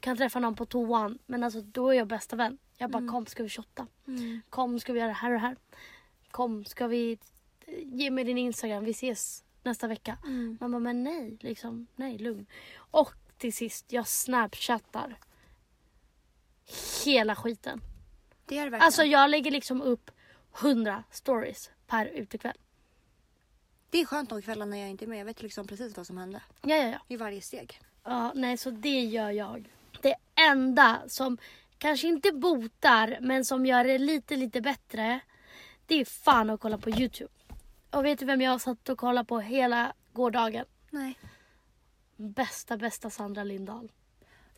kan träffa någon på toan. Men alltså då är jag bästa vän. Jag bara kom ska vi shotta. Mm. Kom ska vi göra det här och det här. Kom ska vi ge mig din instagram. Vi ses nästa vecka. Mm. Man bara men nej liksom. Nej lugn. Och till sist jag snapchattar. Hela skiten. Det är det verkligen. Alltså jag lägger liksom upp 100 stories per utekväll. Det är skönt de kvällarna när jag inte är med. Jag vet liksom precis vad som hände. Ja ja ja. I varje steg. Ja, nej så det gör jag. Det enda som kanske inte botar men som gör det lite lite bättre. Det är fan att kolla på Youtube. Och vet du vem jag satt och kollade på hela gårdagen? Nej. Bästa bästa Sandra Lindahl.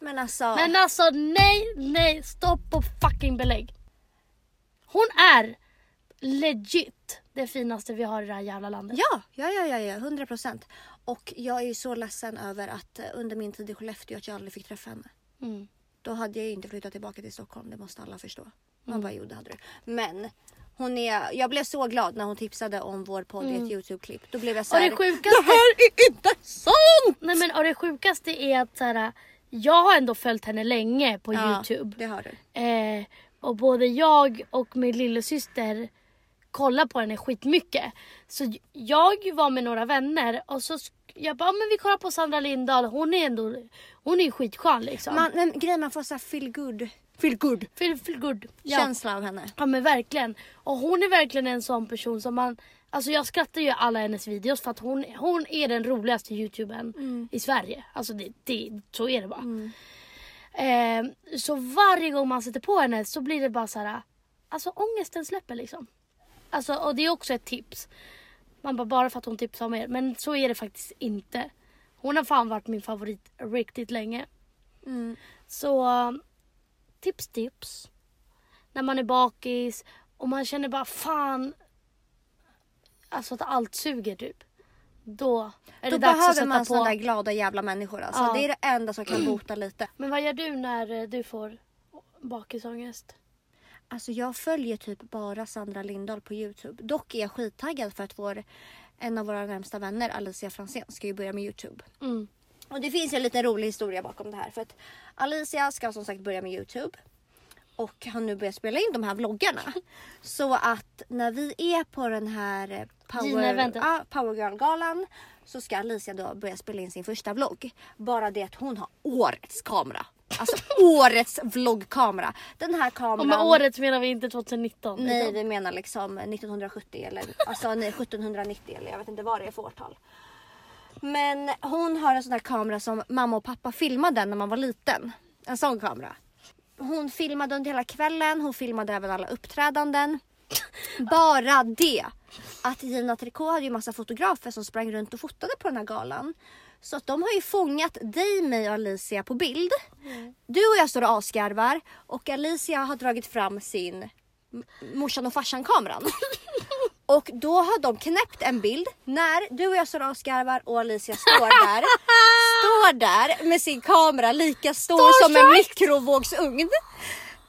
Men alltså. Men alltså nej, nej, stopp och fucking belägg. Hon är legit det finaste vi har i det här jävla landet. Ja, ja, ja, ja, ja, 100 procent. Och jag är ju så ledsen över att eh, under min tid i Skellefteå att jag aldrig fick träffa henne. Mm. Då hade jag inte flyttat tillbaka till Stockholm, det måste alla förstå. Man bara, jo det hade du. Men hon är, jag blev så glad när hon tipsade om vår podd i ett Youtube-klipp. Då blev jag så Och här, det sjukaste- det här är inte sant! Nej men och det sjukaste är att så här, jag har ändå följt henne länge på Ja, Youtube. det har du. Eh, och både jag och min lillasyster kollar på henne skitmycket. Så jag var med några vänner och så jag bara, "Ja, men vi kollar på Sandra Lindahl. Hon är ändå, hon är skitskön liksom. Man, men grejen man får så här feel good, feel good feel, feel good. Ja. känsla av henne. ja men verkligen. Och hon är verkligen en sån person som man Alltså jag skrattar ju alla hennes videos för att hon, hon är den roligaste youtubern Mm. i Sverige. Alltså det, det, så är det bara. Eh, så varje gång man sätter på henne så blir det bara så här. Alltså ångesten släpper liksom. Alltså, och det är också ett tips. Man bara, bara för att hon tipsar om er. Men så är det faktiskt inte. Hon har fan varit min favorit riktigt länge. Mm. Så tips tips. När man är bakis och man känner bara fan. Alltså att allt suger typ. Då är det Då dags att behöver sätta man på. sådana där glada jävla människor alltså. Ja. Det är det enda som kan bota lite. Men vad gör du när du får bakisångest? Alltså jag följer typ bara Sandra Lindahl på Youtube. Dock är jag skittaggad för att vår, en av våra närmsta vänner, Alicia Franzén, ska ju börja med Youtube. Mm. Och det finns en liten rolig historia bakom det här. För att Alicia ska som sagt börja med Youtube. Och har nu börjat spela in de här vloggarna. Så att när vi är på den här Power, ja, Power Girl-galan så ska Alicia då börja spela in sin första vlogg. Bara det att hon har årets kamera. Alltså årets vloggkamera. Den här kameran. Och med året menar vi inte 2019. Nej, utan- vi menar liksom 1970 eller alltså nej, 1790 eller jag vet inte vad det är för årtal. Men hon har en sån här kamera som mamma och pappa filmade när man var liten. En sån kamera. Hon filmade under hela kvällen, hon filmade även alla uppträdanden. Bara det att Gina Tricot hade ju massa fotografer som sprang runt och fotade på den här galan. Så att de har ju fångat dig, mig och Alicia på bild. Du och jag står och asgarvar och Alicia har dragit fram sin morsan och farsan kameran. Och då har de knäppt en bild när du och jag står och asgarvar och Alicia står där. står där med sin kamera lika stor som en mikrovågsugn.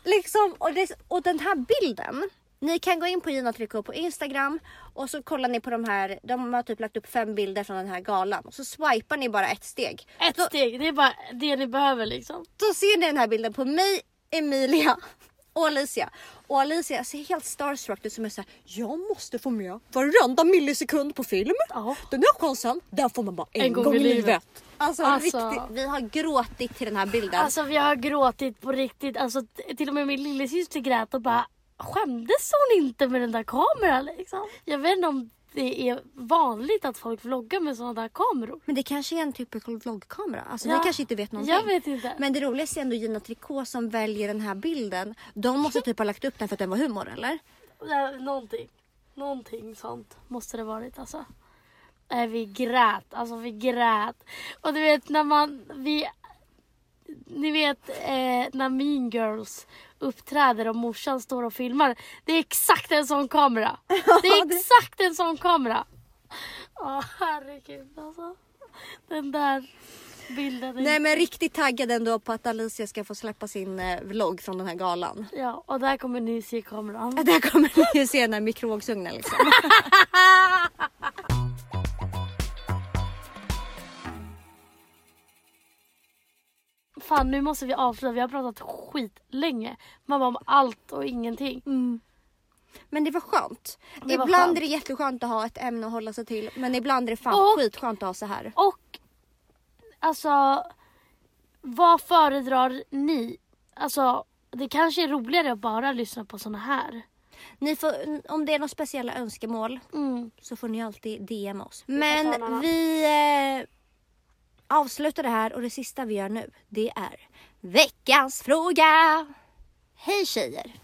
Liksom, och, det, och den här bilden. Ni kan gå in på Gina Tricot på Instagram och så kollar ni på de här. De har typ lagt upp fem bilder från den här galan. Och så swipar ni bara ett steg. Ett Då, steg, det är bara det ni behöver liksom. då ser ni den här bilden på mig, Emilia och Alicia. Och Alicia ser helt starstruck ut som är såhär, jag måste få med varenda millisekund på film. Ja. Den här chansen, den får man bara en, gång, i livet. Alltså, Alltså- riktigt, vi har gråtit till den här bilden. Alltså vi har gråtit på riktigt. Alltså till och med min lillasyster grät och bara skämdes hon inte med den där kameran liksom? Jag vet inte om det är vanligt att folk vloggar med sådana där kameror. Men det kanske är en typical vloggkamera. Alltså Ja, ni kanske inte vet någonting. Jag vet inte. Men det roligaste är ändå Gina Tricot som väljer den här bilden. De måste typ ha lagt upp den för att den var humor eller? Ja, Någonting. Någonting sånt måste det varit alltså. Nej, vi grät. Alltså vi grät. Och du vet när man... Vi, ni vet när Mean Girls uppträder och morsan står och filmar. Det är exakt en sån kamera. Det är exakt en sån kamera. Åh herregud alltså. Den där bilden. är- Nej men riktigt taggad ändå på att Alicia ska få släppa sin eh, vlogg från den här galan. Ja, och där kommer ni se kameran. Där kommer ni se den här mikrovågsugnen liksom. Fan nu måste vi avsluta. Vi har pratat skit länge. Mamma om allt och ingenting. Men det var skönt. Det var ibland skönt. är det jätteskönt att ha ett ämne att hålla sig till. Men ibland är det fan Och- skitskönt att ha så här. Och alltså vad föredrar ni? Alltså det kanske är roligare att bara lyssna på såna här. Ni får, om det är några speciella önskemål Mm. så får ni alltid DM oss. Men vi eh, avslutar det här och det sista vi gör nu det är veckans fråga. Hej tjejer!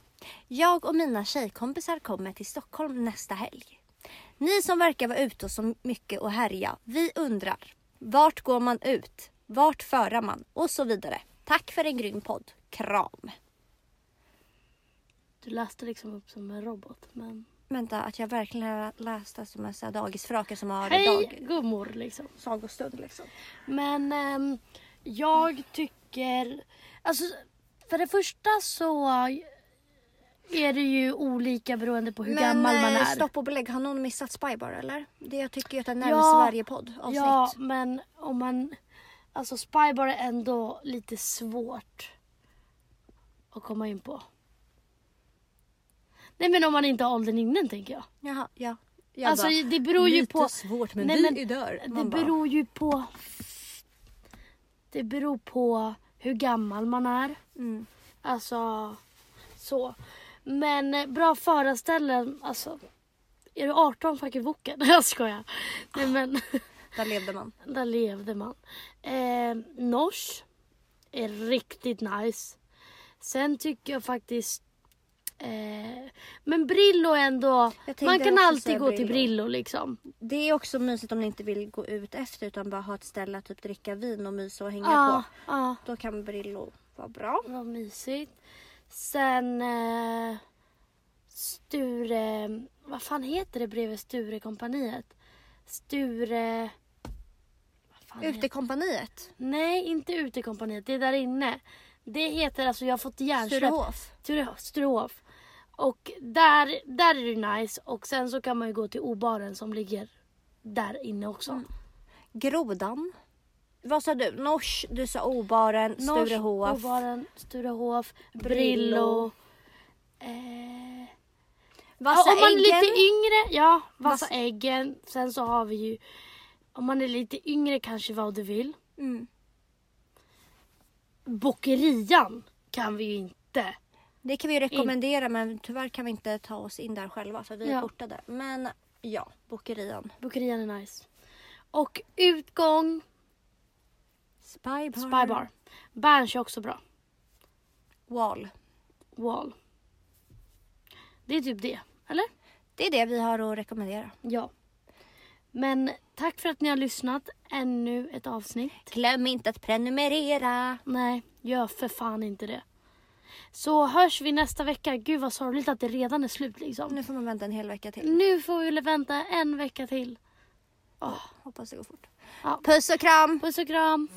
Jag och mina tjejkompisar kommer till Stockholm nästa helg. Ni som verkar vara ute så mycket och härja, vi undrar. Vart går man ut? Vart förar man? Och så vidare. Tack för en grym podd. Kram! Du läste liksom upp som en robot. Men... Vänta, att jag verkligen som en sån här dagisfröken som har Hej dag, gummor liksom. sagostund liksom. Men ehm, jag tycker, alltså för det första så är det ju olika beroende på hur gammal man eh, är. stopp och belägg, har någon missat Spybar eller? Det jag tycker är att det är närmast Ja, Sverige-podd avsnitt. Ja, men om man... Alltså Spybar är ändå lite svårt att komma in på. Nej men om man inte har åldern inne tänker jag. Jaha, ja. Jag alltså bara, det beror ju lite på... svårt men Nej, vi men är där. Det Man bara, beror ju på... Det beror på hur gammal man är. mm. Alltså så. Men eh, bra förarställen, alltså Är du 18 fucking boken? Jag skojar. Nej men, Där levde man. där levde man. Eh, Nors är riktigt nice. Sen tycker jag faktiskt eh, men Brillo ändå, man kan alltid gå till Brillo. Brillo liksom. Det är också mysigt om ni inte vill gå ut efter utan bara ha ett ställe att typ dricka vin och mysa och hänga Ja, på. ja. Då kan Brillo vara bra. Vad mysigt. Sen eh, Sture, vad fan heter det bredvid Sturekompaniet? Sture... Utekompaniet. Nej, inte Utekompaniet, det är där inne. Det heter alltså, jag har fått hjärnsläpp. Sturehof. Sture, Sturehof. Och där, där är det nice och sen så kan man ju gå till O-baren som ligger där inne också. Mm. Grodan. Vad sa du? Nors, du sa O-baren, Nors, Sturehof. O-baren, Sturehof, Brillo. Brillo. Eh, Vassa ja, om man är lite yngre, ja, vassa Vassa- äggen. Sen så har vi ju, om man är lite yngre kanske vad du vill. Mm. Bokerian kan vi ju inte. Det kan vi rekommendera men tyvärr kan vi inte ta oss in där själva för vi är Ja. portade. Men ja, Bokerian. Bokerian är nice. Och utgång, Spybar. Spybar. Berns är också bra. Wall. Wall. Det är typ det, eller? Det är det vi har att rekommendera. Ja. Men tack för att ni har lyssnat. Ännu ett avsnitt. Glöm inte att prenumerera. Nej, gör för fan inte det. Så hörs vi nästa vecka. Gud vad sorgligt att det redan är slut liksom. Nu får man vänta en hel vecka till. Nu får vi vänta en vecka till. Hoppas det går fort. Ja. Puss och kram! Puss och kram.